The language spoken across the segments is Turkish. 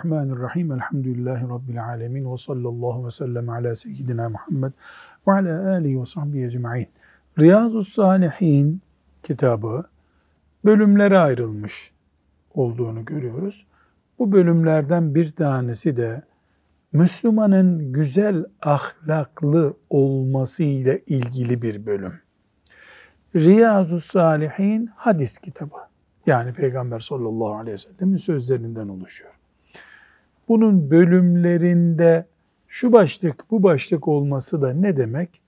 Bismillahirrahmanirrahim. Elhamdülillahi Rabbil alemin. Ve sallallahu ve sellem ala seyyidina Muhammed ve ala alihi ve sahbihi ecma'in. Riyazu Salihin kitabı bölümlere ayrılmış olduğunu görüyoruz. Bu bölümlerden bir tanesi de Müslümanın güzel ahlaklı olması ile ilgili bir bölüm. Riyazu Salihin hadis kitabı. Yani Peygamber sallallahu aleyhi ve sellemin sözlerinden oluşuyor. Bunun bölümlerinde şu başlık bu başlık olması da ne demek?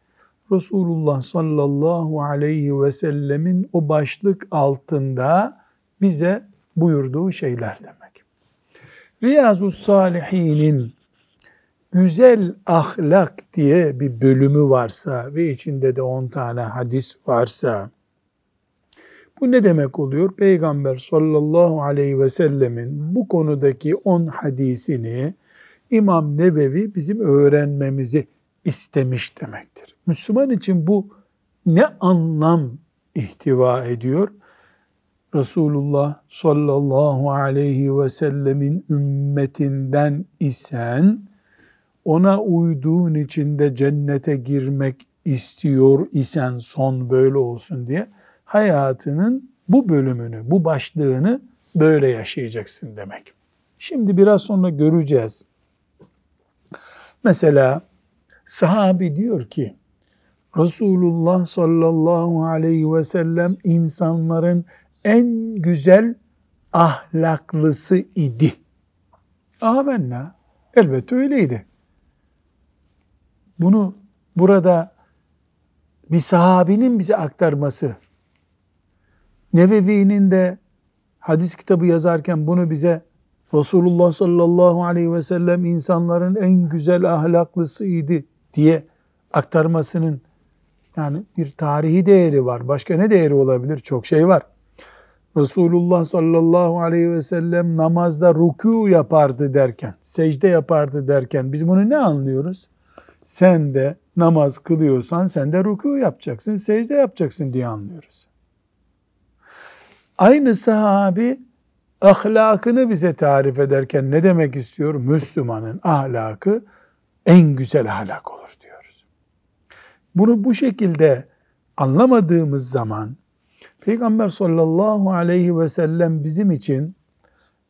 Resulullah sallallahu aleyhi ve sellemin o başlık altında bize buyurduğu şeyler demek. Riyazu Salihin'in güzel ahlak diye bir bölümü varsa ve içinde de 10 tane hadis varsa bu ne demek oluyor? Peygamber sallallahu aleyhi ve sellemin bu konudaki 10 hadisini İmam Nevevi bizim öğrenmemizi istemiş demektir. Müslüman için bu ne anlam ihtiva ediyor? Resulullah sallallahu aleyhi ve sellemin ümmetinden isen ona uyduğun için de cennete girmek istiyor isen son böyle olsun diye hayatının bu bölümünü, bu başlığını böyle yaşayacaksın demek. Şimdi biraz sonra göreceğiz. Mesela sahabi diyor ki Resulullah sallallahu aleyhi ve sellem insanların en güzel ahlaklısı idi. Amenna. Elbette öyleydi. Bunu burada bir sahabinin bize aktarması, Nevevi'nin de hadis kitabı yazarken bunu bize Resulullah sallallahu aleyhi ve sellem insanların en güzel ahlaklısıydı diye aktarmasının yani bir tarihi değeri var. Başka ne değeri olabilir? Çok şey var. Resulullah sallallahu aleyhi ve sellem namazda ruku yapardı derken, secde yapardı derken biz bunu ne anlıyoruz? Sen de namaz kılıyorsan sen de ruku yapacaksın, secde yapacaksın diye anlıyoruz. Aynı sahabi ahlakını bize tarif ederken ne demek istiyor? Müslümanın ahlakı en güzel ahlak olur diyoruz. Bunu bu şekilde anlamadığımız zaman Peygamber sallallahu aleyhi ve sellem bizim için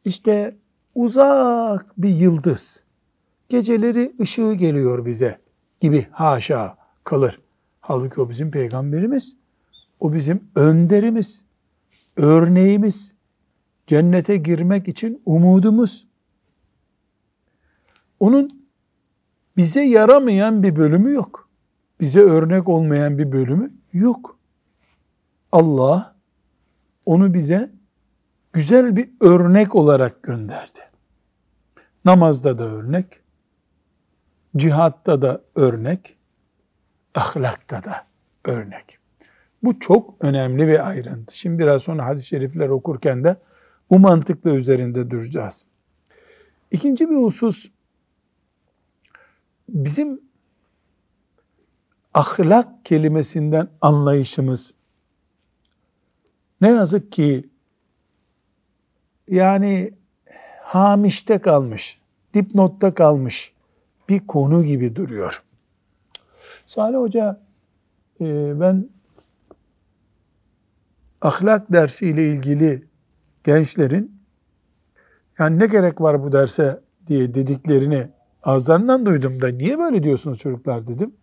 işte uzak bir yıldız, geceleri ışığı geliyor bize gibi haşa kalır. Halbuki o bizim peygamberimiz, o bizim önderimiz, örneğimiz, cennete girmek için umudumuz. Onun bize yaramayan bir bölümü yok. Bize örnek olmayan bir bölümü yok. Allah onu bize güzel bir örnek olarak gönderdi. Namazda da örnek, cihatta da örnek, ahlakta da örnek. Bu çok önemli bir ayrıntı. Şimdi biraz sonra hadis-i şerifler okurken de bu mantıkla üzerinde duracağız. İkinci bir husus, bizim ahlak kelimesinden anlayışımız ne yazık ki yani hamişte kalmış, dipnotta kalmış bir konu gibi duruyor. Salih Hoca e, ben ahlak dersiyle ilgili gençlerin yani ne gerek var bu derse diye dediklerini ağızlarından duydum da niye böyle diyorsunuz çocuklar dedim.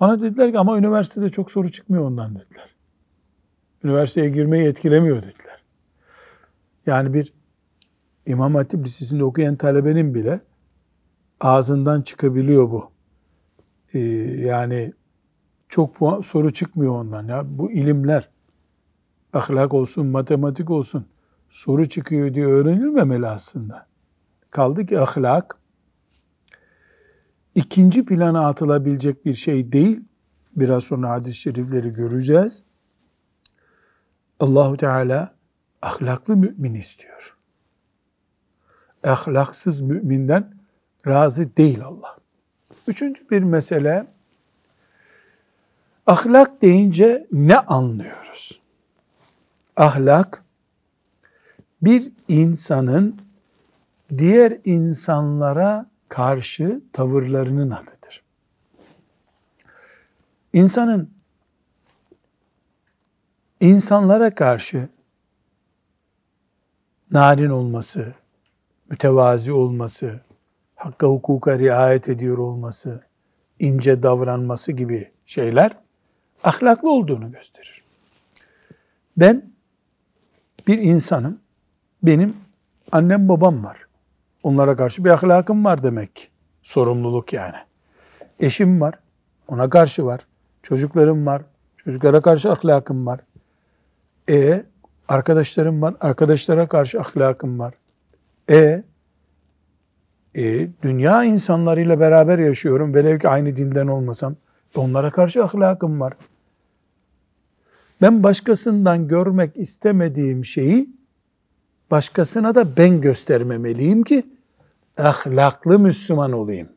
Bana dediler ki ama üniversitede çok soru çıkmıyor ondan dediler. Üniversiteye girmeyi etkilemiyor dediler. Yani bir İmam Hatip Lisesi'nde okuyan talebenin bile ağzından çıkabiliyor bu. Ee, yani çok soru çıkmıyor ondan. Ya bu ilimler ahlak olsun, matematik olsun soru çıkıyor diye öğrenilmemeli aslında. Kaldı ki ahlak ikinci plana atılabilecek bir şey değil. Biraz sonra hadis-i şerifleri göreceğiz. Allahu Teala ahlaklı mümin istiyor. Ahlaksız müminden razı değil Allah. Üçüncü bir mesele ahlak deyince ne anlıyoruz? Ahlak bir insanın diğer insanlara karşı tavırlarının adıdır. İnsanın insanlara karşı narin olması, mütevazi olması, hakka hukuka riayet ediyor olması, ince davranması gibi şeyler ahlaklı olduğunu gösterir. Ben bir insanım, benim annem babam var. Onlara karşı bir ahlakım var demek. Sorumluluk yani. Eşim var, ona karşı var. Çocuklarım var, çocuklara karşı ahlakım var. E arkadaşlarım var, arkadaşlara karşı ahlakım var. E e, dünya insanlarıyla beraber yaşıyorum. Velev ki aynı dinden olmasam. Onlara karşı ahlakım var. Ben başkasından görmek istemediğim şeyi başkasına da ben göstermemeliyim ki ahlaklı Müslüman olayım.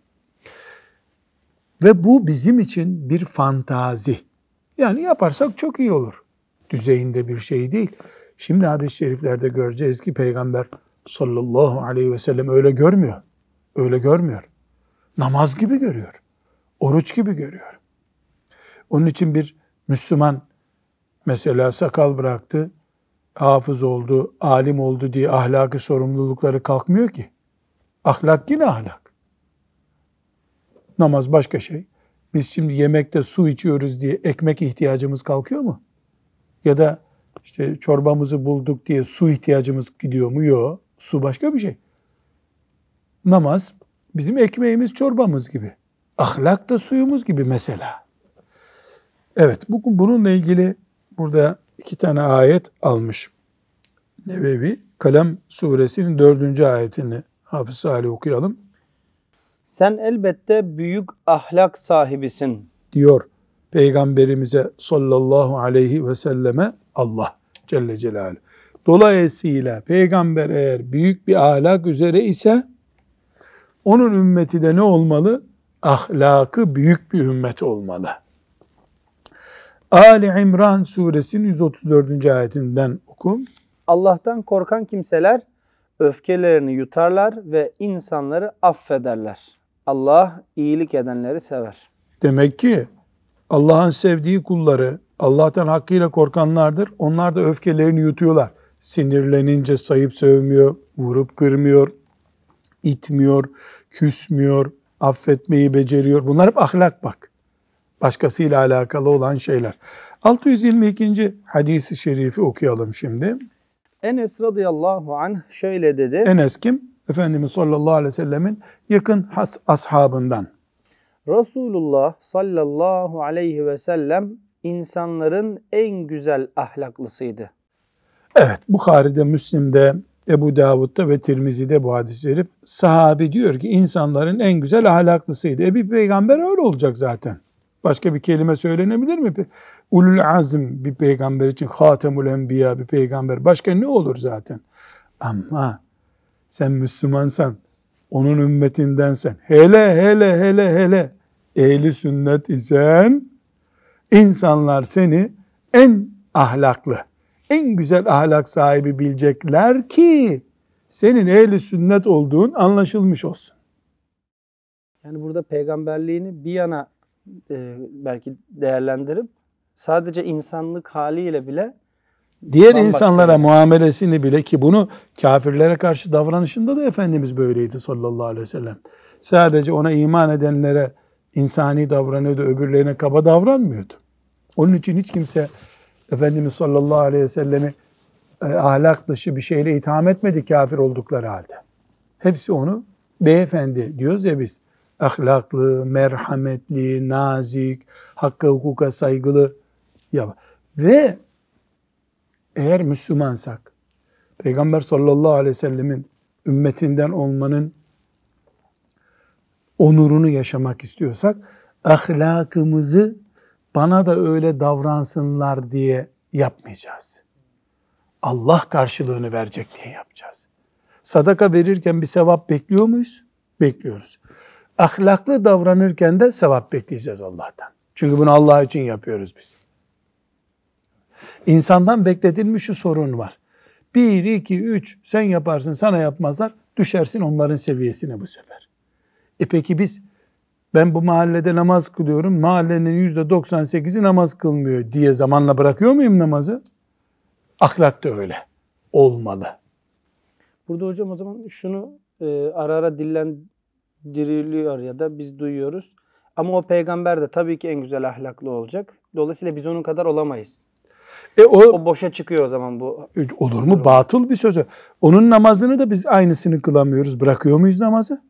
Ve bu bizim için bir fantazi. Yani yaparsak çok iyi olur. Düzeyinde bir şey değil. Şimdi hadis-i şeriflerde göreceğiz ki Peygamber sallallahu aleyhi ve sellem öyle görmüyor. Öyle görmüyor. Namaz gibi görüyor. Oruç gibi görüyor. Onun için bir Müslüman mesela sakal bıraktı, hafız oldu, alim oldu diye ahlaki sorumlulukları kalkmıyor ki. Ahlak yine ahlak. Namaz başka şey. Biz şimdi yemekte su içiyoruz diye ekmek ihtiyacımız kalkıyor mu? Ya da işte çorbamızı bulduk diye su ihtiyacımız gidiyor mu? Yok. Su başka bir şey. Namaz bizim ekmeğimiz çorbamız gibi. Ahlak da suyumuz gibi mesela. Evet bugün bununla ilgili burada iki tane ayet almış. Nevevi Kalem suresinin dördüncü ayetini Hafız Salih okuyalım. Sen elbette büyük ahlak sahibisin. Diyor Peygamberimize sallallahu aleyhi ve selleme Allah Celle Celaluhu. Dolayısıyla peygamber eğer büyük bir ahlak üzere ise onun ümmeti de ne olmalı? Ahlakı büyük bir ümmet olmalı. Ali İmran suresinin 134. ayetinden okum. Allah'tan korkan kimseler öfkelerini yutarlar ve insanları affederler. Allah iyilik edenleri sever. Demek ki Allah'ın sevdiği kulları, Allah'tan hakkıyla korkanlardır. Onlar da öfkelerini yutuyorlar. Sinirlenince sayıp sövmüyor, vurup kırmıyor, itmiyor, küsmüyor, affetmeyi beceriyor. Bunlar hep ahlak bak. Başkasıyla alakalı olan şeyler. 622. hadisi şerifi okuyalım şimdi. Enes radıyallahu anh şöyle dedi. Enes kim? Efendimiz sallallahu aleyhi ve sellemin yakın has ashabından. Resulullah sallallahu aleyhi ve sellem insanların en güzel ahlaklısıydı. Evet, Bukhari'de, Müslim'de, Ebu Davud'da ve Tirmizi'de bu hadis-i şerif sahabi diyor ki insanların en güzel ahlaklısıydı. E bir peygamber öyle olacak zaten. Başka bir kelime söylenebilir mi? Ulul azm bir peygamber için hatemul enbiya bir peygamber. Başka ne olur zaten? Ama sen Müslümansan, onun ümmetindensen, hele hele hele hele ehli sünnet isen insanlar seni en ahlaklı, en güzel ahlak sahibi bilecekler ki senin ehli sünnet olduğun anlaşılmış olsun. Yani burada peygamberliğini bir yana e, belki değerlendirip sadece insanlık haliyle bile diğer insanlara bir- muamelesini bile ki bunu kafirlere karşı davranışında da Efendimiz böyleydi sallallahu aleyhi ve sellem. Sadece ona iman edenlere insani davranıyordu, öbürlerine kaba davranmıyordu. Onun için hiç kimse Efendimiz sallallahu aleyhi ve sellemi e, ahlak dışı bir şeyle itham etmedi kafir oldukları halde. Hepsi onu beyefendi diyoruz ya biz. Ahlaklı, merhametli, nazik, hakka hukuka saygılı. Ya. Ve eğer Müslümansak, Peygamber sallallahu aleyhi ve sellemin ümmetinden olmanın onurunu yaşamak istiyorsak, ahlakımızı bana da öyle davransınlar diye yapmayacağız. Allah karşılığını verecek diye yapacağız. Sadaka verirken bir sevap bekliyor muyuz? Bekliyoruz. Ahlaklı davranırken de sevap bekleyeceğiz Allah'tan. Çünkü bunu Allah için yapıyoruz biz. İnsandan bekletilmiş şu sorun var. Bir, iki, üç sen yaparsın sana yapmazlar. Düşersin onların seviyesine bu sefer. E peki biz ben bu mahallede namaz kılıyorum. Mahallenin yüzde 98'i namaz kılmıyor diye zamanla bırakıyor muyum namazı? Ahlak da öyle. Olmalı. Burada hocam o zaman şunu e, ara ara dillendiriliyor ya da biz duyuyoruz. Ama o peygamber de tabii ki en güzel ahlaklı olacak. Dolayısıyla biz onun kadar olamayız. E o O boşa çıkıyor o zaman bu. olur mu? Batıl bir sözü. Onun namazını da biz aynısını kılamıyoruz. Bırakıyor muyuz namazı?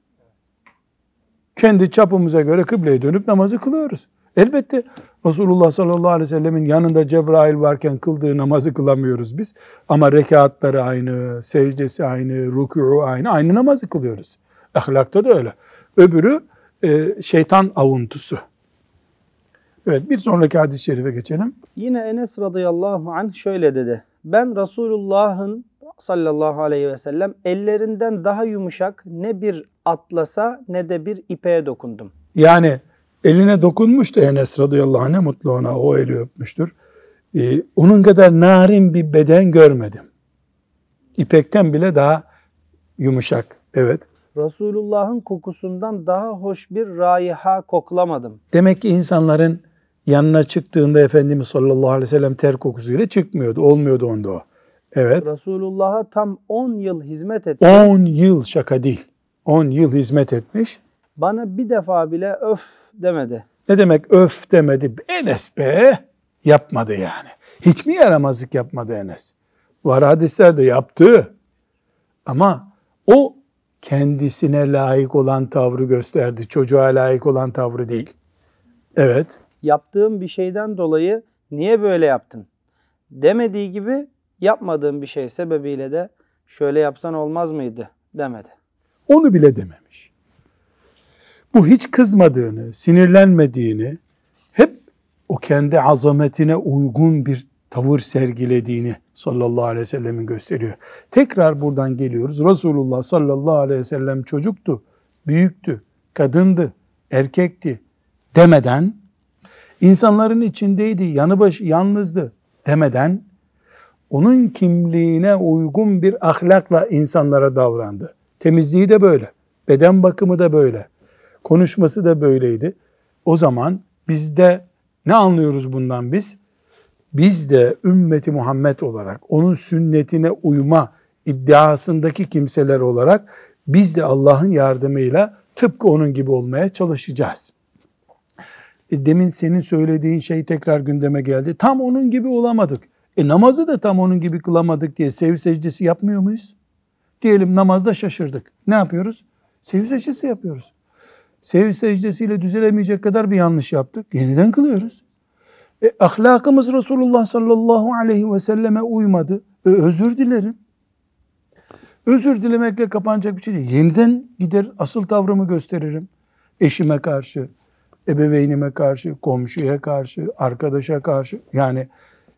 Kendi çapımıza göre kıbleye dönüp namazı kılıyoruz. Elbette Resulullah sallallahu aleyhi ve sellemin yanında Cebrail varken kıldığı namazı kılamıyoruz biz. Ama rekatları aynı, secdesi aynı, rükûu aynı, aynı namazı kılıyoruz. Ahlakta da öyle. Öbürü e, şeytan avuntusu. Evet bir sonraki hadis-i şerife geçelim. Yine Enes radıyallahu anh şöyle dedi. Ben Resulullah'ın sallallahu aleyhi ve sellem ellerinden daha yumuşak ne bir atlasa ne de bir ipeğe dokundum. Yani eline dokunmuş da Enes radıyallahu anh ne mutlu ona o eli öpmüştür. Ee, onun kadar narin bir beden görmedim. İpekten bile daha yumuşak. Evet. Resulullah'ın kokusundan daha hoş bir raiha koklamadım. Demek ki insanların yanına çıktığında Efendimiz sallallahu aleyhi ve sellem ter kokusuyla çıkmıyordu. Olmuyordu onda o. Evet. Resulullah'a tam 10 yıl hizmet etti. 10 yıl şaka değil. 10 yıl hizmet etmiş. Bana bir defa bile öf demedi. Ne demek öf demedi. Enes be yapmadı yani. Hiç mi yaramazlık yapmadı Enes? Var hadislerde yaptı. Ama o kendisine layık olan tavrı gösterdi. Çocuğa layık olan tavrı değil. Evet. Yaptığım bir şeyden dolayı niye böyle yaptın? Demediği gibi yapmadığım bir şey sebebiyle de şöyle yapsan olmaz mıydı demedi. Onu bile dememiş. Bu hiç kızmadığını, sinirlenmediğini, hep o kendi azametine uygun bir tavır sergilediğini sallallahu aleyhi ve sellemin gösteriyor. Tekrar buradan geliyoruz. Resulullah sallallahu aleyhi ve sellem çocuktu, büyüktü, kadındı, erkekti demeden, insanların içindeydi, yanı başı yalnızdı demeden, onun kimliğine uygun bir ahlakla insanlara davrandı. Temizliği de böyle, beden bakımı da böyle, konuşması da böyleydi. O zaman bizde ne anlıyoruz bundan biz? Biz de ümmeti Muhammed olarak onun sünnetine uyma iddiasındaki kimseler olarak biz de Allah'ın yardımıyla tıpkı onun gibi olmaya çalışacağız. E, demin senin söylediğin şey tekrar gündeme geldi. Tam onun gibi olamadık. E namazı da tam onun gibi kılamadık diye sev secdesi yapmıyor muyuz? Diyelim namazda şaşırdık. Ne yapıyoruz? Sev secdesi yapıyoruz. Sev secdesiyle düzelemeyecek kadar bir yanlış yaptık. Yeniden kılıyoruz. E, ahlakımız Resulullah sallallahu aleyhi ve selleme uymadı. E, özür dilerim. Özür dilemekle kapanacak bir şey değil. Yeniden gider asıl tavrımı gösteririm. Eşime karşı, ebeveynime karşı, komşuya karşı, arkadaşa karşı. Yani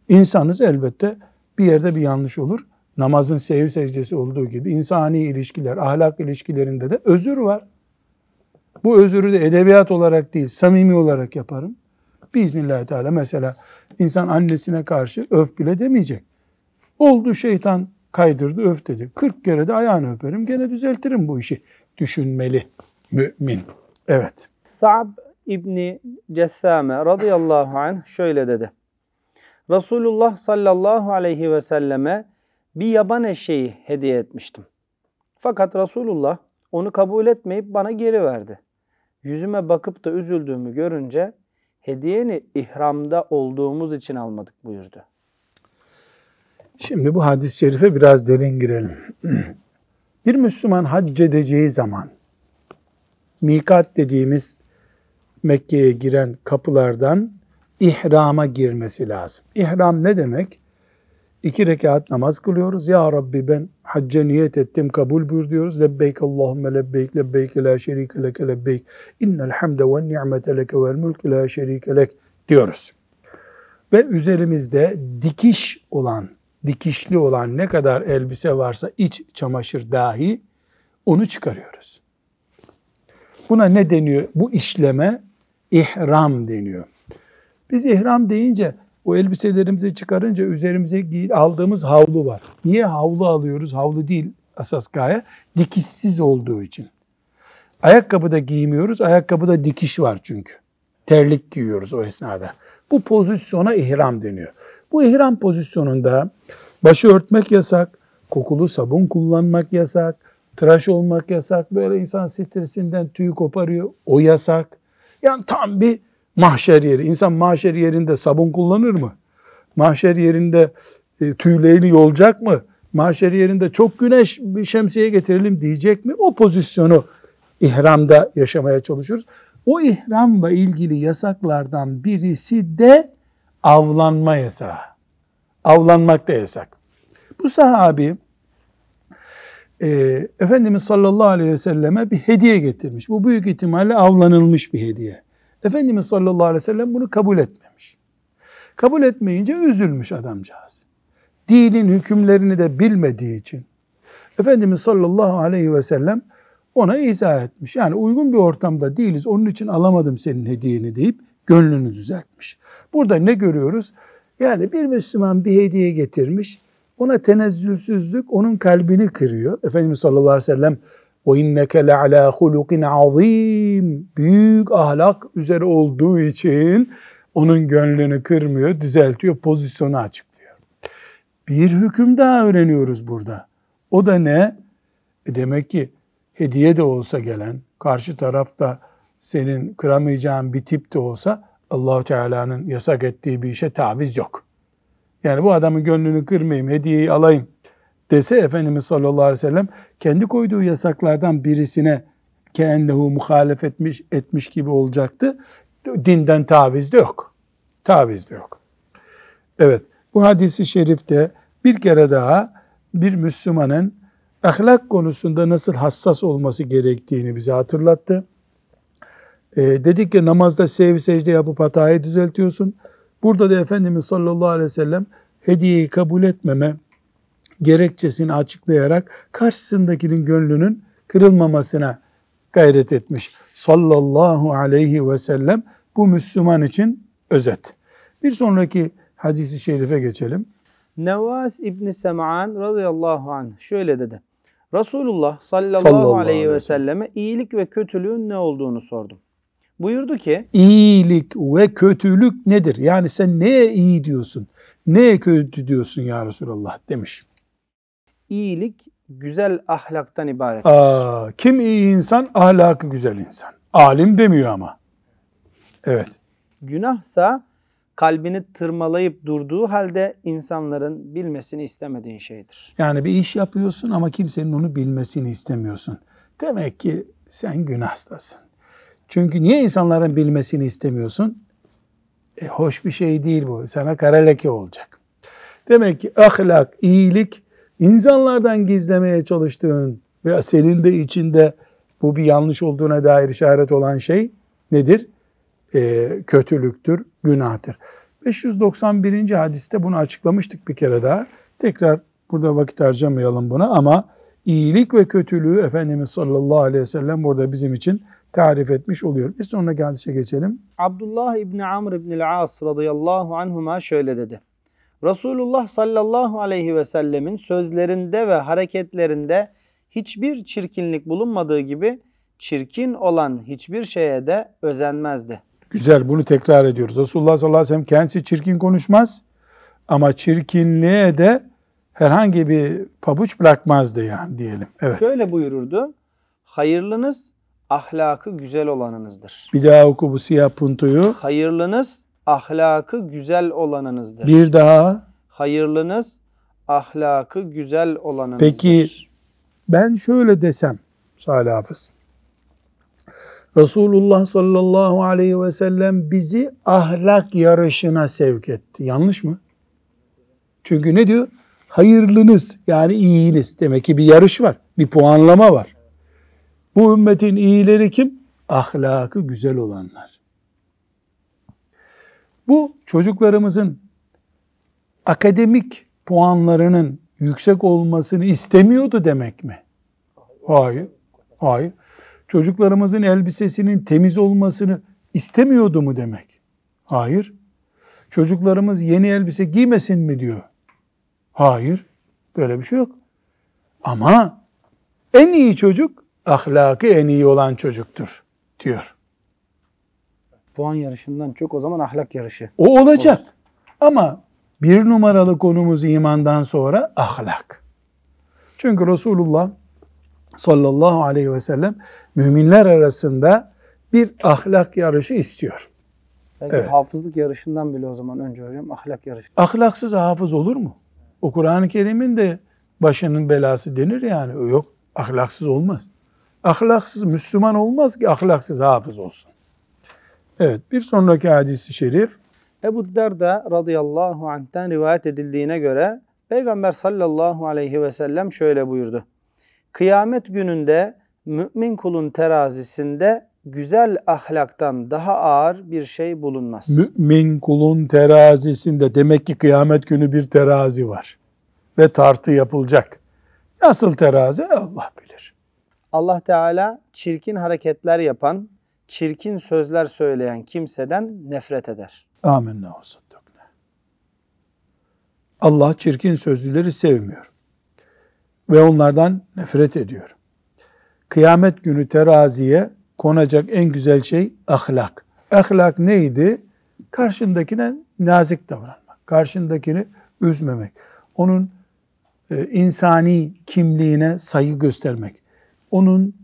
insanız elbette bir yerde bir yanlış olur. Namazın sev secdesi olduğu gibi insani ilişkiler, ahlak ilişkilerinde de özür var. Bu özürü de edebiyat olarak değil, samimi olarak yaparım. Biiznillahü Teala mesela insan annesine karşı öf bile demeyecek. Oldu şeytan kaydırdı öf dedi. 40 kere de ayağını öperim gene düzeltirim bu işi. Düşünmeli mümin. Evet. Sa'b İbni Cessame radıyallahu anh şöyle dedi. Resulullah sallallahu aleyhi ve selleme bir yaban eşeği hediye etmiştim. Fakat Resulullah onu kabul etmeyip bana geri verdi. Yüzüme bakıp da üzüldüğümü görünce hediyeni ihramda olduğumuz için almadık buyurdu. Şimdi bu hadis-i şerife biraz derin girelim. Bir Müslüman hac edeceği zaman mikat dediğimiz Mekke'ye giren kapılardan ihrama girmesi lazım. İhram ne demek? İki rekat namaz kılıyoruz. Ya Rabbi ben hacca niyet ettim kabul buyur diyoruz. Lebbeyk Allahümme lebbeyk lebbeyk la şerike leke lebbeyk. İnnel hamde ve ni'mete leke vel mülk la şerike lek diyoruz. Ve üzerimizde dikiş olan, dikişli olan ne kadar elbise varsa iç çamaşır dahi onu çıkarıyoruz. Buna ne deniyor? Bu işleme ihram deniyor. Biz ihram deyince o elbiselerimizi çıkarınca üzerimize aldığımız havlu var. Niye havlu alıyoruz? Havlu değil. asas gaye dikişsiz olduğu için. Ayakkabı da giymiyoruz. Ayakkabıda dikiş var çünkü. Terlik giyiyoruz o esnada. Bu pozisyona ihram deniyor. Bu ihram pozisyonunda başı örtmek yasak, kokulu sabun kullanmak yasak, tıraş olmak yasak. Böyle insan stresinden tüyü koparıyor. O yasak. Yani tam bir mahşer yeri. İnsan mahşer yerinde sabun kullanır mı? Mahşer yerinde e, tüylerini yolacak mı? Mahşer yerinde çok güneş bir şemsiye getirelim diyecek mi? O pozisyonu ihramda yaşamaya çalışıyoruz. O ihramla ilgili yasaklardan birisi de avlanma yasağı. Avlanmak da yasak. Bu sahabi e, Efendimiz sallallahu aleyhi ve selleme bir hediye getirmiş. Bu büyük ihtimalle avlanılmış bir hediye. Efendimiz sallallahu aleyhi ve sellem bunu kabul etmemiş. Kabul etmeyince üzülmüş adamcağız. Dinin hükümlerini de bilmediği için Efendimiz sallallahu aleyhi ve sellem ona izah etmiş. Yani uygun bir ortamda değiliz onun için alamadım senin hediyeni deyip gönlünü düzeltmiş. Burada ne görüyoruz? Yani bir Müslüman bir hediye getirmiş. Ona tenezzülsüzlük onun kalbini kırıyor. Efendimiz sallallahu aleyhi ve sellem le ala hulukin azim. Büyük ahlak üzere olduğu için onun gönlünü kırmıyor, düzeltiyor, pozisyonu açıklıyor. Bir hüküm daha öğreniyoruz burada. O da ne? E demek ki hediye de olsa gelen, karşı tarafta senin kıramayacağın bir tip de olsa Allahu Teala'nın yasak ettiği bir işe taviz yok. Yani bu adamın gönlünü kırmayayım, hediyeyi alayım dese Efendimiz sallallahu aleyhi ve sellem kendi koyduğu yasaklardan birisine kendihu muhalef etmiş, etmiş gibi olacaktı. Dinden taviz de yok. Taviz de yok. Evet bu hadisi şerifte bir kere daha bir Müslümanın ahlak konusunda nasıl hassas olması gerektiğini bize hatırlattı. E, dedik ki namazda sev secde yapıp hatayı düzeltiyorsun. Burada da Efendimiz sallallahu aleyhi ve sellem hediyeyi kabul etmeme gerekçesini açıklayarak karşısındakinin gönlünün kırılmamasına gayret etmiş. Sallallahu aleyhi ve sellem bu Müslüman için özet. Bir sonraki hadisi şerife geçelim. Nevas İbni Sem'an radıyallahu anh şöyle dedi. Resulullah sallallahu, Sallallahu aleyhi ve selleme iyilik ve kötülüğün ne olduğunu sordum. Buyurdu ki İyilik ve kötülük nedir? Yani sen neye iyi diyorsun? Neye kötü diyorsun ya Resulallah demiş. İyilik güzel ahlaktan ibarettir. Aa, kim iyi insan? Ahlakı güzel insan. Alim demiyor ama. Evet. Günahsa kalbini tırmalayıp durduğu halde insanların bilmesini istemediğin şeydir. Yani bir iş yapıyorsun ama kimsenin onu bilmesini istemiyorsun. Demek ki sen günahstasın. Çünkü niye insanların bilmesini istemiyorsun? E, hoş bir şey değil bu. Sana kara leke olacak. Demek ki ahlak, iyilik, insanlardan gizlemeye çalıştığın ve senin de içinde bu bir yanlış olduğuna dair işaret olan şey nedir? E, kötülüktür, günahtır. 591. hadiste bunu açıklamıştık bir kere daha. Tekrar burada vakit harcamayalım buna ama iyilik ve kötülüğü Efendimiz sallallahu aleyhi ve sellem burada bizim için tarif etmiş oluyor. Bir sonraki hadise geçelim. Abdullah İbni Amr İbni As radıyallahu anhuma şöyle dedi. Resulullah sallallahu aleyhi ve sellemin sözlerinde ve hareketlerinde hiçbir çirkinlik bulunmadığı gibi çirkin olan hiçbir şeye de özenmezdi. Güzel bunu tekrar ediyoruz. Resulullah sallallahu aleyhi ve sellem kendisi çirkin konuşmaz ama çirkinliğe de herhangi bir pabuç bırakmazdı yani diyelim. Evet. Şöyle buyururdu. Hayırlınız ahlakı güzel olanınızdır. Bir daha oku bu siyah puntoyu. Hayırlınız ahlakı güzel olanınızdır. Bir daha. Hayırlınız ahlakı güzel olanınızdır. Peki ben şöyle desem Salih Hafız. Resulullah sallallahu aleyhi ve sellem bizi ahlak yarışına sevk etti. Yanlış mı? Çünkü ne diyor? Hayırlınız yani iyiniz. Demek ki bir yarış var. Bir puanlama var. Bu ümmetin iyileri kim? Ahlakı güzel olanlar. Bu çocuklarımızın akademik puanlarının yüksek olmasını istemiyordu demek mi? Hayır. Hayır. Çocuklarımızın elbisesinin temiz olmasını istemiyordu mu demek? Hayır. Çocuklarımız yeni elbise giymesin mi diyor? Hayır. Böyle bir şey yok. Ama En iyi çocuk ahlakı en iyi olan çocuktur diyor. Puan yarışından çok o zaman ahlak yarışı. O olacak. Ama bir numaralı konumuz imandan sonra ahlak. Çünkü Resulullah sallallahu aleyhi ve sellem müminler arasında bir ahlak yarışı istiyor. Belki Evet. hafızlık yarışından bile o zaman önce hocam ahlak yarışı. Ahlaksız hafız olur mu? O Kur'an-ı Kerim'in de başının belası denir yani. Yok. Ahlaksız olmaz. Ahlaksız Müslüman olmaz ki ahlaksız hafız olsun. Evet bir sonraki hadisi şerif Ebu Derda radıyallahu anh'ten rivayet edildiğine göre Peygamber sallallahu aleyhi ve sellem şöyle buyurdu. Kıyamet gününde mümin kulun terazisinde güzel ahlaktan daha ağır bir şey bulunmaz. mümin kulun terazisinde demek ki kıyamet günü bir terazi var. Ve tartı yapılacak. Nasıl terazi Allah bilir. Allah Teala çirkin hareketler yapan, çirkin sözler söyleyen kimseden nefret eder. Amenna ve saddakna. Allah çirkin sözlüleri sevmiyor. Ve onlardan nefret ediyor. Kıyamet günü teraziye konacak en güzel şey ahlak. Ahlak neydi? Karşındakine nazik davranmak. Karşındakini üzmemek. Onun e, insani kimliğine saygı göstermek. Onun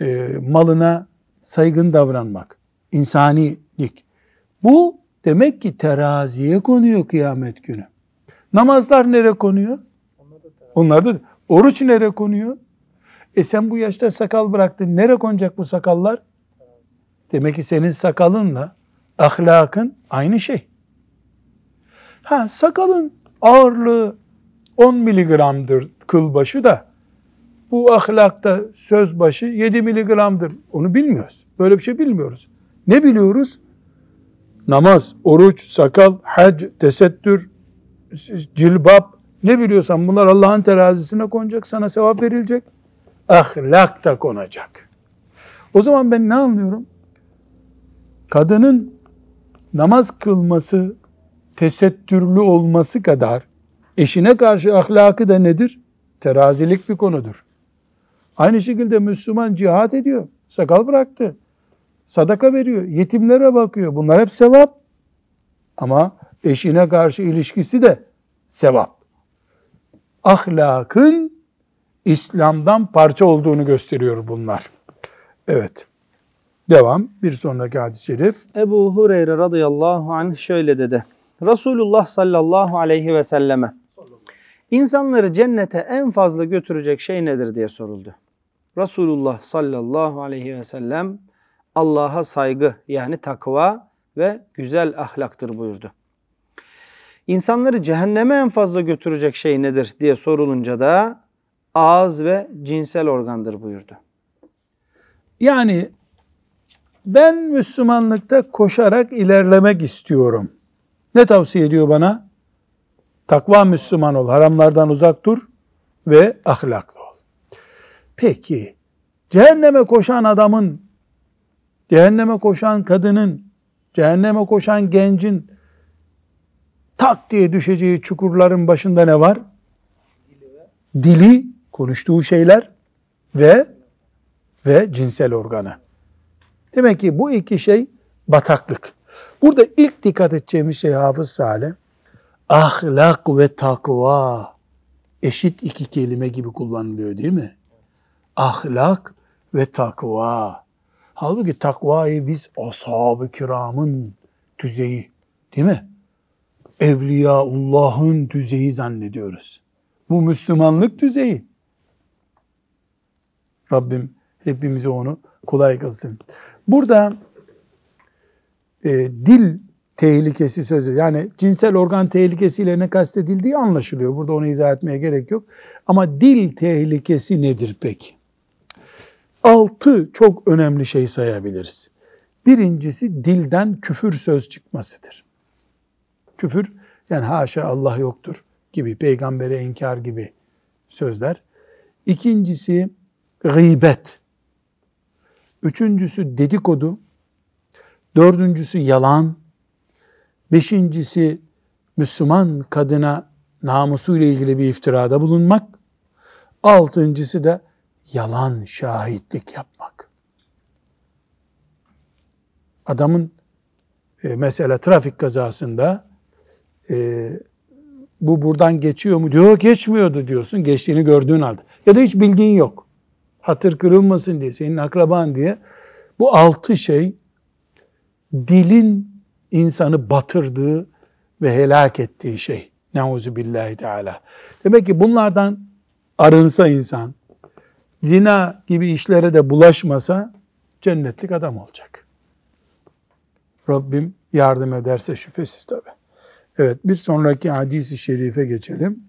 e, malına saygın davranmak. İnsanilik. Bu demek ki teraziye konuyor kıyamet günü. Namazlar nereye konuyor? Onlar da oruç nereye konuyor? E sen bu yaşta sakal bıraktın. Nereye konacak bu sakallar? Demek ki senin sakalınla ahlakın aynı şey. Ha sakalın ağırlığı 10 miligramdır kıl başı da bu ahlakta söz başı 7 miligramdır. Onu bilmiyoruz. Böyle bir şey bilmiyoruz. Ne biliyoruz? Namaz, oruç, sakal, hac, tesettür, cilbap ne biliyorsan bunlar Allah'ın terazisine konacak, sana sevap verilecek. Ahlak da konacak. O zaman ben ne anlıyorum? Kadının namaz kılması, tesettürlü olması kadar eşine karşı ahlakı da nedir? Terazilik bir konudur. Aynı şekilde Müslüman cihat ediyor. Sakal bıraktı. Sadaka veriyor. Yetimlere bakıyor. Bunlar hep sevap. Ama eşine karşı ilişkisi de sevap. Ahlakın İslam'dan parça olduğunu gösteriyor bunlar. Evet. Devam. Bir sonraki hadis-i şerif. Ebu Hureyre radıyallahu anh şöyle dedi. Resulullah sallallahu aleyhi ve selleme insanları cennete en fazla götürecek şey nedir diye soruldu. Resulullah sallallahu aleyhi ve sellem Allah'a saygı yani takva ve güzel ahlaktır buyurdu. İnsanları cehenneme en fazla götürecek şey nedir diye sorulunca da ağız ve cinsel organdır buyurdu. Yani ben Müslümanlıkta koşarak ilerlemek istiyorum. Ne tavsiye ediyor bana? Takva Müslüman ol, haramlardan uzak dur ve ahlaklı. Peki, cehenneme koşan adamın, cehenneme koşan kadının, cehenneme koşan gencin tak diye düşeceği çukurların başında ne var? Dili, konuştuğu şeyler ve ve cinsel organı. Demek ki bu iki şey bataklık. Burada ilk dikkat edeceğimiz şey Hafız Salih, ahlak ve takva eşit iki kelime gibi kullanılıyor değil mi? Ahlak ve takva. Halbuki takvayı biz ashab-ı kiramın düzeyi değil mi? Evliyaullah'ın düzeyi zannediyoruz. Bu Müslümanlık düzeyi. Rabbim hepimize onu kolay kılsın. Burada e, dil tehlikesi sözü yani cinsel organ tehlikesiyle ne kastedildiği anlaşılıyor. Burada onu izah etmeye gerek yok. Ama dil tehlikesi nedir peki? Altı çok önemli şey sayabiliriz. Birincisi dilden küfür söz çıkmasıdır. Küfür yani haşa Allah yoktur gibi, peygambere inkar gibi sözler. İkincisi gıybet. Üçüncüsü dedikodu. Dördüncüsü yalan. Beşincisi Müslüman kadına namusuyla ilgili bir iftirada bulunmak. Altıncısı da yalan şahitlik yapmak. Adamın e, mesela trafik kazasında e, bu buradan geçiyor mu diyor geçmiyordu diyorsun geçtiğini gördüğün halde ya da hiç bilgin yok hatır kırılmasın diye senin akraban diye bu altı şey dilin insanı batırdığı ve helak ettiği şey. Neuzu billahi teala. Demek ki bunlardan arınsa insan, zina gibi işlere de bulaşmasa cennetlik adam olacak. Rabbim yardım ederse şüphesiz tabi. Evet bir sonraki hadisi şerife geçelim.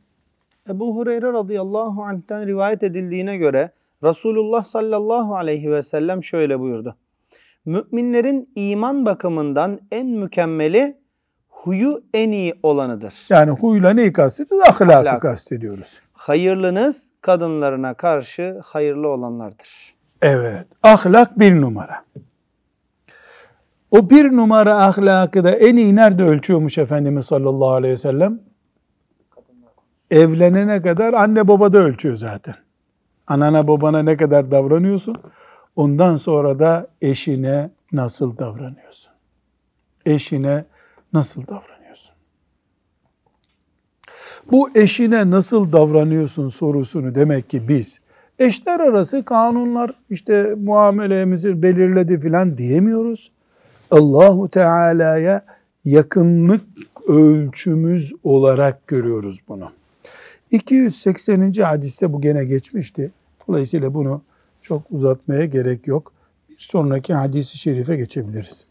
Ebu Hureyre radıyallahu anh'ten rivayet edildiğine göre Resulullah sallallahu aleyhi ve sellem şöyle buyurdu. Müminlerin iman bakımından en mükemmeli huyu en iyi olanıdır. Yani huyla neyi kastediyoruz? Ahlakı Ahlak. kastediyoruz. Hayırlınız kadınlarına karşı hayırlı olanlardır. Evet. Ahlak bir numara. O bir numara ahlakı da en iyi nerede ölçüyormuş Efendimiz sallallahu aleyhi ve sellem? Evlenene kadar anne babada ölçüyor zaten. Anana babana ne kadar davranıyorsun? Ondan sonra da eşine nasıl davranıyorsun? Eşine nasıl davranıyorsun? Bu eşine nasıl davranıyorsun sorusunu demek ki biz eşler arası kanunlar işte muamelemizi belirledi filan diyemiyoruz. Allahu Teala'ya yakınlık ölçümüz olarak görüyoruz bunu. 280. hadiste bu gene geçmişti. Dolayısıyla bunu çok uzatmaya gerek yok. Bir sonraki hadisi şerife geçebiliriz.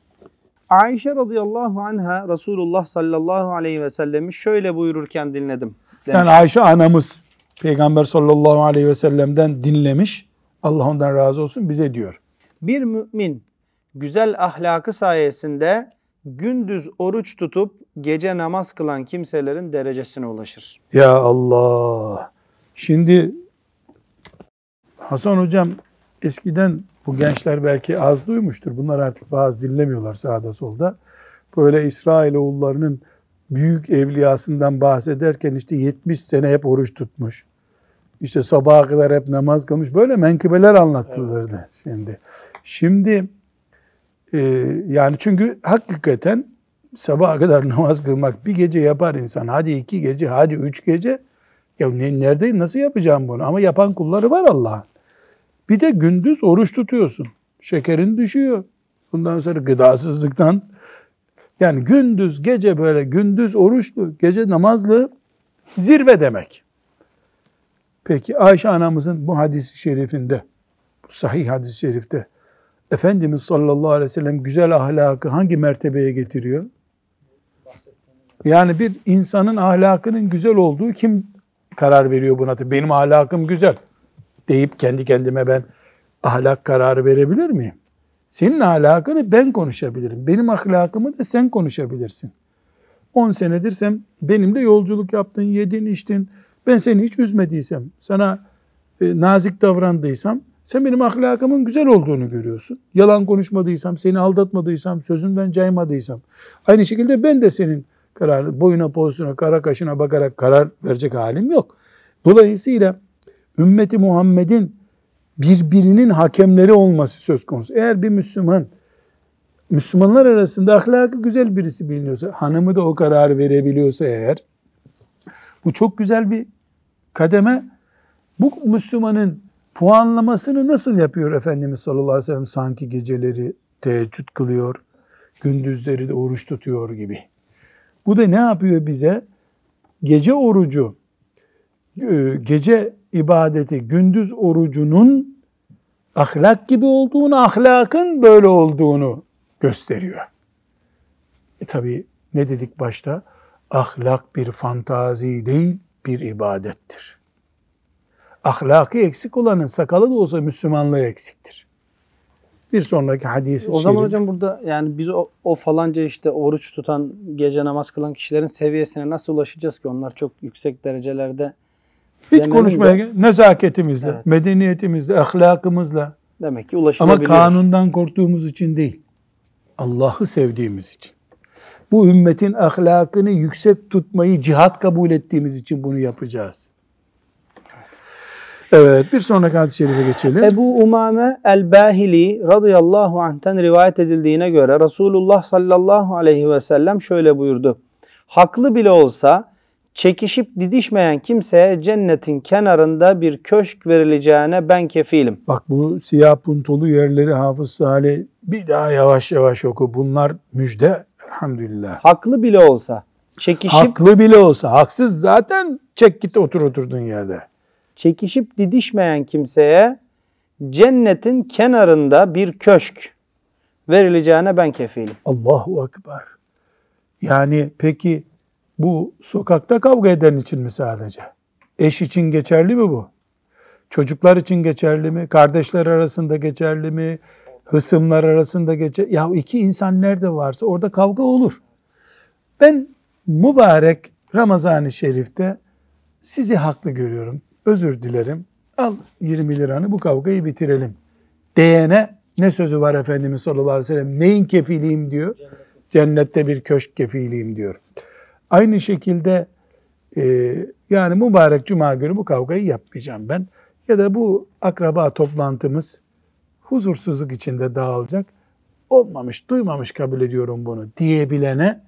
Ayşe radıyallahu anha Resulullah sallallahu aleyhi ve sellemi şöyle buyururken dinledim. Demiş. Yani Ayşe anamız Peygamber sallallahu aleyhi ve sellem'den dinlemiş. Allah ondan razı olsun bize diyor. Bir mümin güzel ahlakı sayesinde gündüz oruç tutup gece namaz kılan kimselerin derecesine ulaşır. Ya Allah. Şimdi Hasan hocam eskiden bu gençler belki az duymuştur. Bunlar artık bazı dinlemiyorlar sağda solda. Böyle İsrailoğullarının büyük evliyasından bahsederken işte 70 sene hep oruç tutmuş. İşte sabaha kadar hep namaz kılmış. Böyle menkıbeler anlatılırdı şimdi. Şimdi e, yani çünkü hakikaten sabaha kadar namaz kılmak bir gece yapar insan. Hadi iki gece, hadi üç gece. Ya ne, neredeyim, nasıl yapacağım bunu? Ama yapan kulları var Allah'ın. Bir de gündüz oruç tutuyorsun. Şekerin düşüyor. Bundan sonra gıdasızlıktan. Yani gündüz, gece böyle gündüz oruçlu, gece namazlı zirve demek. Peki Ayşe anamızın bu hadisi şerifinde, bu sahih hadis-i şerifte Efendimiz sallallahu aleyhi ve sellem güzel ahlakı hangi mertebeye getiriyor? Yani bir insanın ahlakının güzel olduğu kim karar veriyor buna? Benim ahlakım güzel deyip kendi kendime ben ahlak kararı verebilir miyim? Senin ahlakını ben konuşabilirim. Benim ahlakımı da sen konuşabilirsin. 10 senedir sen benimle yolculuk yaptın, yedin, içtin. Ben seni hiç üzmediysem, sana e, nazik davrandıysam sen benim ahlakımın güzel olduğunu görüyorsun. Yalan konuşmadıysam, seni aldatmadıysam, sözümden caymadıysam. Aynı şekilde ben de senin kararı, boyuna, posuna, kara kaşına bakarak karar verecek halim yok. Dolayısıyla ümmeti Muhammed'in birbirinin hakemleri olması söz konusu. Eğer bir Müslüman, Müslümanlar arasında ahlakı güzel birisi biliniyorsa, hanımı da o kararı verebiliyorsa eğer, bu çok güzel bir kademe. Bu Müslümanın puanlamasını nasıl yapıyor Efendimiz sallallahu aleyhi ve sellem? Sanki geceleri teheccüd kılıyor, gündüzleri de oruç tutuyor gibi. Bu da ne yapıyor bize? Gece orucu, e, gece ibadeti, gündüz orucunun ahlak gibi olduğunu, ahlakın böyle olduğunu gösteriyor. E tabi ne dedik başta? Ahlak bir fantazi değil, bir ibadettir. Ahlakı eksik olanın sakalı da olsa Müslümanlığı eksiktir. Bir sonraki hadis O zaman hocam burada yani biz o, o falanca işte oruç tutan, gece namaz kılan kişilerin seviyesine nasıl ulaşacağız ki? Onlar çok yüksek derecelerde hiç demenin konuşmaya de nezaketimizle, Evet. medeniyetimizle, ahlakımızla demek ki ama ulaşılabiliyor. kanundan korktuğumuz için değil. Allah'ı sevdiğimiz için. Bu ümmetin ahlakını yüksek tutmayı cihat kabul ettiğimiz için bunu yapacağız. Evet bir sonraki hadis-i şerife geçelim. Ebu Umame el-Bahili radıyallahu anh'ten rivayet edildiğine göre Resulullah sallallahu aleyhi ve sellem şöyle buyurdu. Haklı bile olsa çekişip didişmeyen kimseye cennetin kenarında bir köşk verileceğine ben kefilim. Bak bu siyah puntolu yerleri Hafız Salih bir daha yavaş yavaş oku. Bunlar müjde elhamdülillah. Haklı bile olsa çekişip Haklı bile olsa haksız zaten çek git otur oturduğun yerde. çekişip didişmeyen kimseye cennetin kenarında bir köşk verileceğine ben kefilim. Allahu Ekber. Yani peki bu sokakta kavga eden için mi sadece? Eş için geçerli mi bu? Çocuklar için geçerli mi? Kardeşler arasında geçerli mi? Hısımlar arasında geçer. Ya iki insan nerede varsa orada kavga olur. Ben mübarek Ramazan-ı Şerif'te sizi haklı görüyorum. Özür dilerim. Al 20 liranı bu kavgayı bitirelim. Diyene ne sözü var Efendimiz sallallahu aleyhi ve sellem? Neyin kefiliyim diyor? Cennette bir köşk kefiliyim diyor. Aynı şekilde e, yani mübarek cuma günü bu kavgayı yapmayacağım ben. Ya da bu akraba toplantımız huzursuzluk içinde dağılacak. Olmamış, duymamış kabul ediyorum bunu diyebilene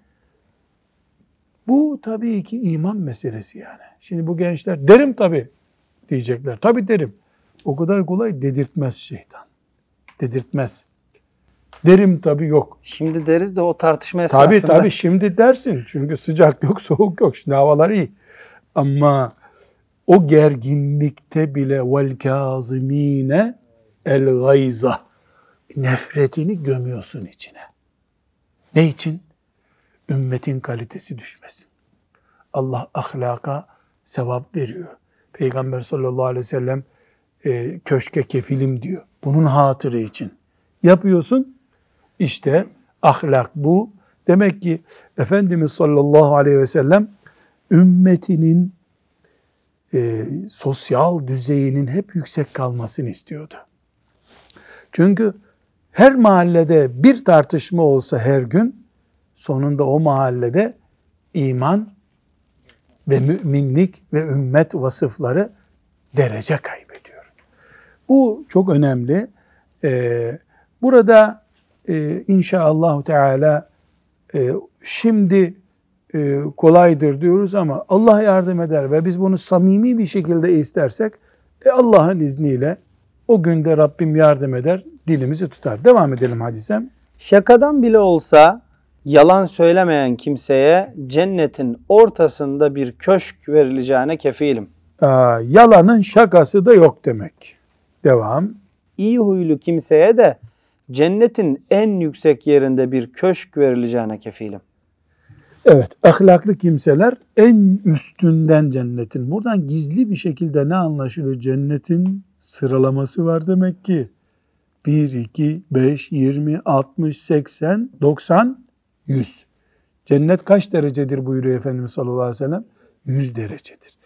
bu tabii ki iman meselesi yani. Şimdi bu gençler derim tabii diyecekler. Tabii derim. O kadar kolay dedirtmez şeytan. Dedirtmez. Derim tabii yok. Şimdi deriz de o tartışma esnasında Tabii tabii şimdi dersin. Çünkü sıcak yok, soğuk yok. Şimdi havalar iyi. Ama o gerginlikte bile vel kazimine el gayza nefretini gömüyorsun içine. Ne için? Ümmetin kalitesi düşmesin. Allah ahlaka sevap veriyor. Peygamber sallallahu aleyhi ve sellem e, köşke kefilim diyor. Bunun hatırı için. Yapıyorsun. İşte ahlak bu. Demek ki Efendimiz sallallahu aleyhi ve sellem ümmetinin e, sosyal düzeyinin hep yüksek kalmasını istiyordu. Çünkü her mahallede bir tartışma olsa her gün sonunda o mahallede iman ve müminlik ve ümmet vasıfları derece kaybediyor. Bu çok önemli. Ee, burada e, inşallah Teala e, şimdi e, kolaydır diyoruz ama Allah yardım eder ve biz bunu samimi bir şekilde istersek e, Allah'ın izniyle o günde Rabbim yardım eder, dilimizi tutar. Devam edelim hadisem. Şakadan bile olsa yalan söylemeyen kimseye cennetin ortasında bir köşk verileceğine kefilim. Aa, yalanın şakası da yok demek. Devam. İyi huylu kimseye de cennetin en yüksek yerinde bir köşk verileceğine kefilim. Evet, ahlaklı kimseler en üstünden cennetin. Buradan gizli bir şekilde ne anlaşılıyor? Cennetin sıralaması var demek ki. 1, 2, 5, 20, 60, 80, 90, 100. Cennet kaç derecedir buyuruyor Efendimiz sallallahu aleyhi ve sellem? 100 derecedir.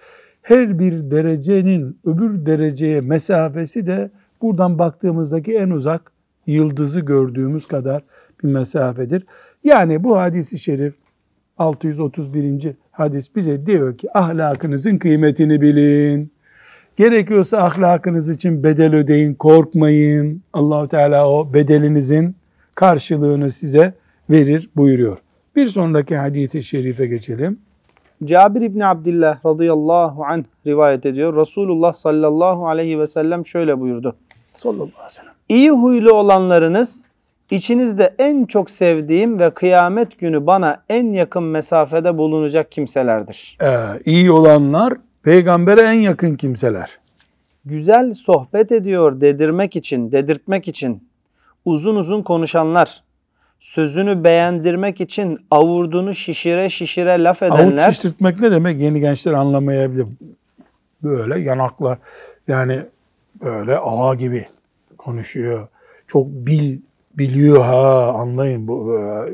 Her bir derecenin öbür dereceye mesafesi de buradan baktığımızdaki en uzak yıldızı gördüğümüz kadar bir mesafedir. Yani bu hadisi şerif 631. hadis bize diyor ki ahlakınızın kıymetini bilin. Gerekiyorsa ahlakınız için bedel ödeyin, korkmayın. Allahu Teala o bedelinizin karşılığını size verir buyuruyor. Bir sonraki hadisi şerife geçelim. Cabir İbni Abdillah radıyallahu anh rivayet ediyor. Resulullah sallallahu aleyhi ve sellem şöyle buyurdu. Sallallahu aleyhi ve sellem. İyi huylu olanlarınız içinizde en çok sevdiğim ve kıyamet günü bana en yakın mesafede bulunacak kimselerdir. Ee, iyi olanlar peygambere en yakın kimseler. Güzel sohbet ediyor dedirmek için, dedirtmek için uzun uzun konuşanlar, sözünü beğendirmek için avurdunu şişire şişire laf Avuç edenler, şişirtmek ne demek? Yeni gençler anlamayabilir. Böyle yanakla yani böyle ağa gibi konuşuyor. Çok bil biliyor ha anlayın bu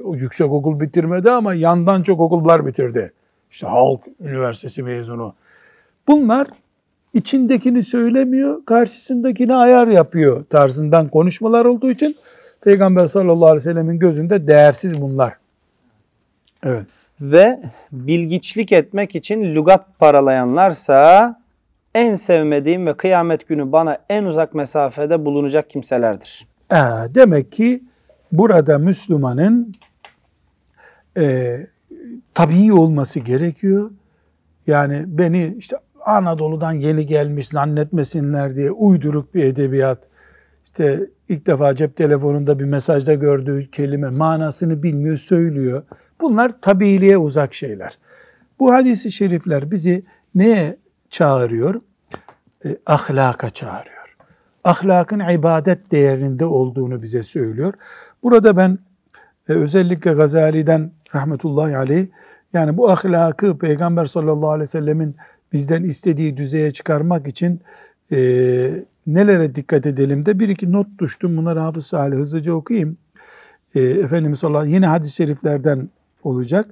o yüksek okul bitirmedi ama yandan çok okullar bitirdi. İşte Halk Üniversitesi mezunu. Bunlar içindekini söylemiyor, karşısındakini ayar yapıyor tarzından konuşmalar olduğu için Peygamber sallallahu aleyhi ve sellemin gözünde değersiz bunlar. Evet. ve bilgiçlik etmek için lügat paralayanlarsa en sevmediğim ve kıyamet günü bana en uzak mesafede bulunacak kimselerdir. Ee, demek ki burada Müslümanın e, tabii olması gerekiyor. Yani beni işte Anadolu'dan yeni gelmiş zannetmesinler diye uyduruk bir edebiyat, işte ilk defa cep telefonunda bir mesajda gördüğü kelime manasını bilmiyor, söylüyor. Bunlar tabiiliğe uzak şeyler. Bu hadisi şerifler bizi neye çağırıyor? E, ahlaka çağırıyor. Ahlakın ibadet değerinde olduğunu bize söylüyor. Burada ben e, özellikle Gazali'den rahmetullahi aleyh yani bu ahlakı Peygamber sallallahu aleyhi ve sellemin bizden istediği düzeye çıkarmak için e, nelere dikkat edelim de bir iki not düştüm. Bunları Hafız Salih hızlıca okuyayım. E, Efendimiz sallallahu aleyhi yine hadis-i şeriflerden olacak.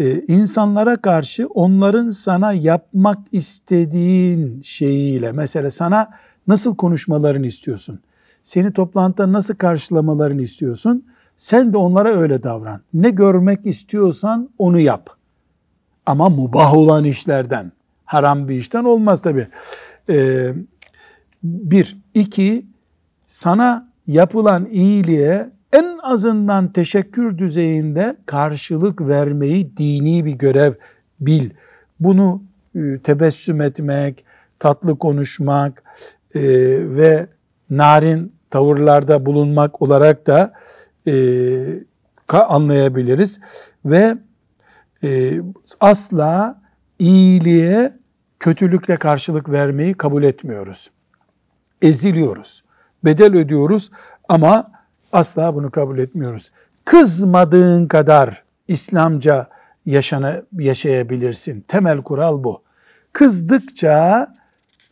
E, insanlara karşı onların sana yapmak istediğin şeyiyle mesela sana nasıl konuşmalarını istiyorsun? Seni toplantıda nasıl karşılamalarını istiyorsun? Sen de onlara öyle davran. Ne görmek istiyorsan onu yap. Ama mubah olan işlerden, haram bir işten olmaz tabi. Ee, bir, iki, sana yapılan iyiliğe en azından teşekkür düzeyinde karşılık vermeyi dini bir görev bil. Bunu e, tebessüm etmek, tatlı konuşmak e, ve narin tavırlarda bulunmak olarak da e, anlayabiliriz. Ve asla iyiliğe kötülükle karşılık vermeyi kabul etmiyoruz. Eziliyoruz. Bedel ödüyoruz ama asla bunu kabul etmiyoruz. Kızmadığın kadar İslamca yaşana, yaşayabilirsin. Temel kural bu. Kızdıkça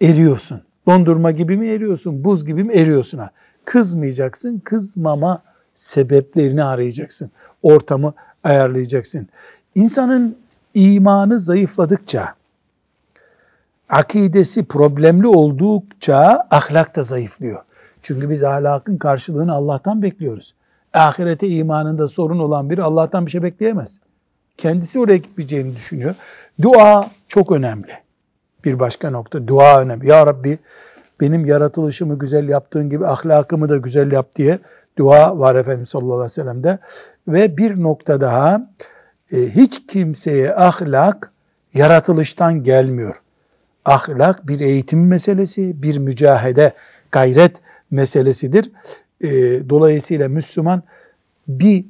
eriyorsun. Dondurma gibi mi eriyorsun, buz gibi mi eriyorsun? Ha? Kızmayacaksın, kızmama sebeplerini arayacaksın. Ortamı ayarlayacaksın. İnsanın imanı zayıfladıkça, akidesi problemli oldukça ahlak da zayıflıyor. Çünkü biz ahlakın karşılığını Allah'tan bekliyoruz. Ahirete imanında sorun olan biri Allah'tan bir şey bekleyemez. Kendisi oraya gitmeyeceğini düşünüyor. Dua çok önemli. Bir başka nokta dua önemli. Ya Rabbi benim yaratılışımı güzel yaptığın gibi ahlakımı da güzel yap diye dua var Efendimiz sallallahu aleyhi ve sellem'de. Ve bir nokta daha e, hiç kimseye ahlak yaratılıştan gelmiyor. Ahlak bir eğitim meselesi, bir mücahede, gayret meselesidir. E, dolayısıyla Müslüman bir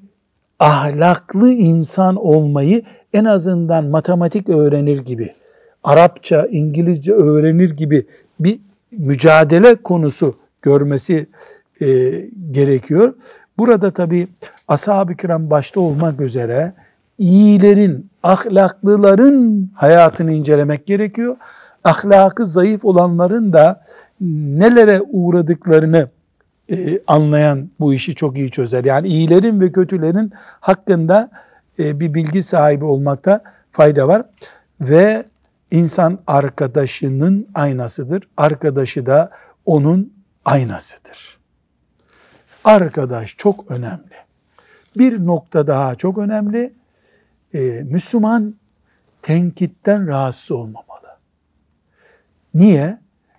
ahlaklı insan olmayı en azından matematik öğrenir gibi, Arapça, İngilizce öğrenir gibi bir mücadele konusu görmesi e, gerekiyor. Burada tabi ashab-ı kiram başta olmak üzere iyilerin, ahlaklıların hayatını incelemek gerekiyor. Ahlakı zayıf olanların da nelere uğradıklarını e, anlayan bu işi çok iyi çözer. Yani iyilerin ve kötülerin hakkında e, bir bilgi sahibi olmakta fayda var. Ve insan arkadaşının aynasıdır. Arkadaşı da onun aynasıdır. Arkadaş çok önemli. Bir nokta daha çok önemli. Ee, Müslüman tenkitten rahatsız olmamalı. Niye?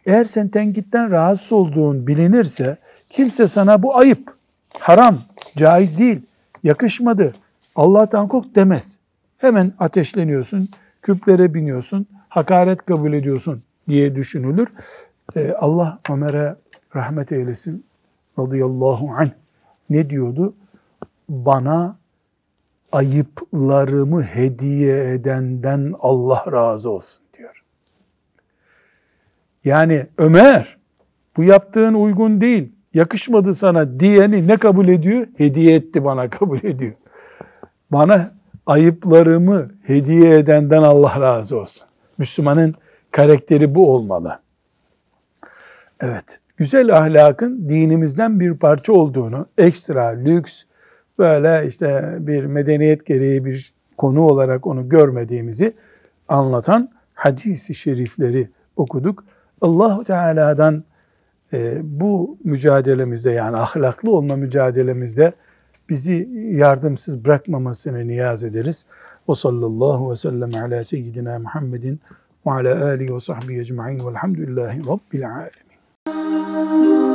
Eğer sen tenkitten rahatsız olduğun bilinirse kimse sana bu ayıp, haram, caiz değil, yakışmadı, Allah'tan kork demez. Hemen ateşleniyorsun, küplere biniyorsun, hakaret kabul ediyorsun diye düşünülür. Ee, Allah Ömer'e rahmet eylesin radıyallahu anh ne diyordu? Bana ayıplarımı hediye edenden Allah razı olsun. Yani Ömer bu yaptığın uygun değil, yakışmadı sana diyeni ne kabul ediyor? Hediye etti bana kabul ediyor. Bana ayıplarımı hediye edenden Allah razı olsun. Müslümanın karakteri bu olmalı. Evet, güzel ahlakın dinimizden bir parça olduğunu, ekstra, lüks, böyle işte bir medeniyet gereği bir konu olarak onu görmediğimizi anlatan hadisi şerifleri okuduk. Allahu Teala'dan e, bu mücadelemizde yani ahlaklı olma mücadelemizde bizi yardımsız bırakmamasını niyaz ederiz. Ve sallallahu ve sellem ala seyyidina Muhammedin ve ala alihi ve sahbihi ecma'in velhamdülillahi rabbil alemin.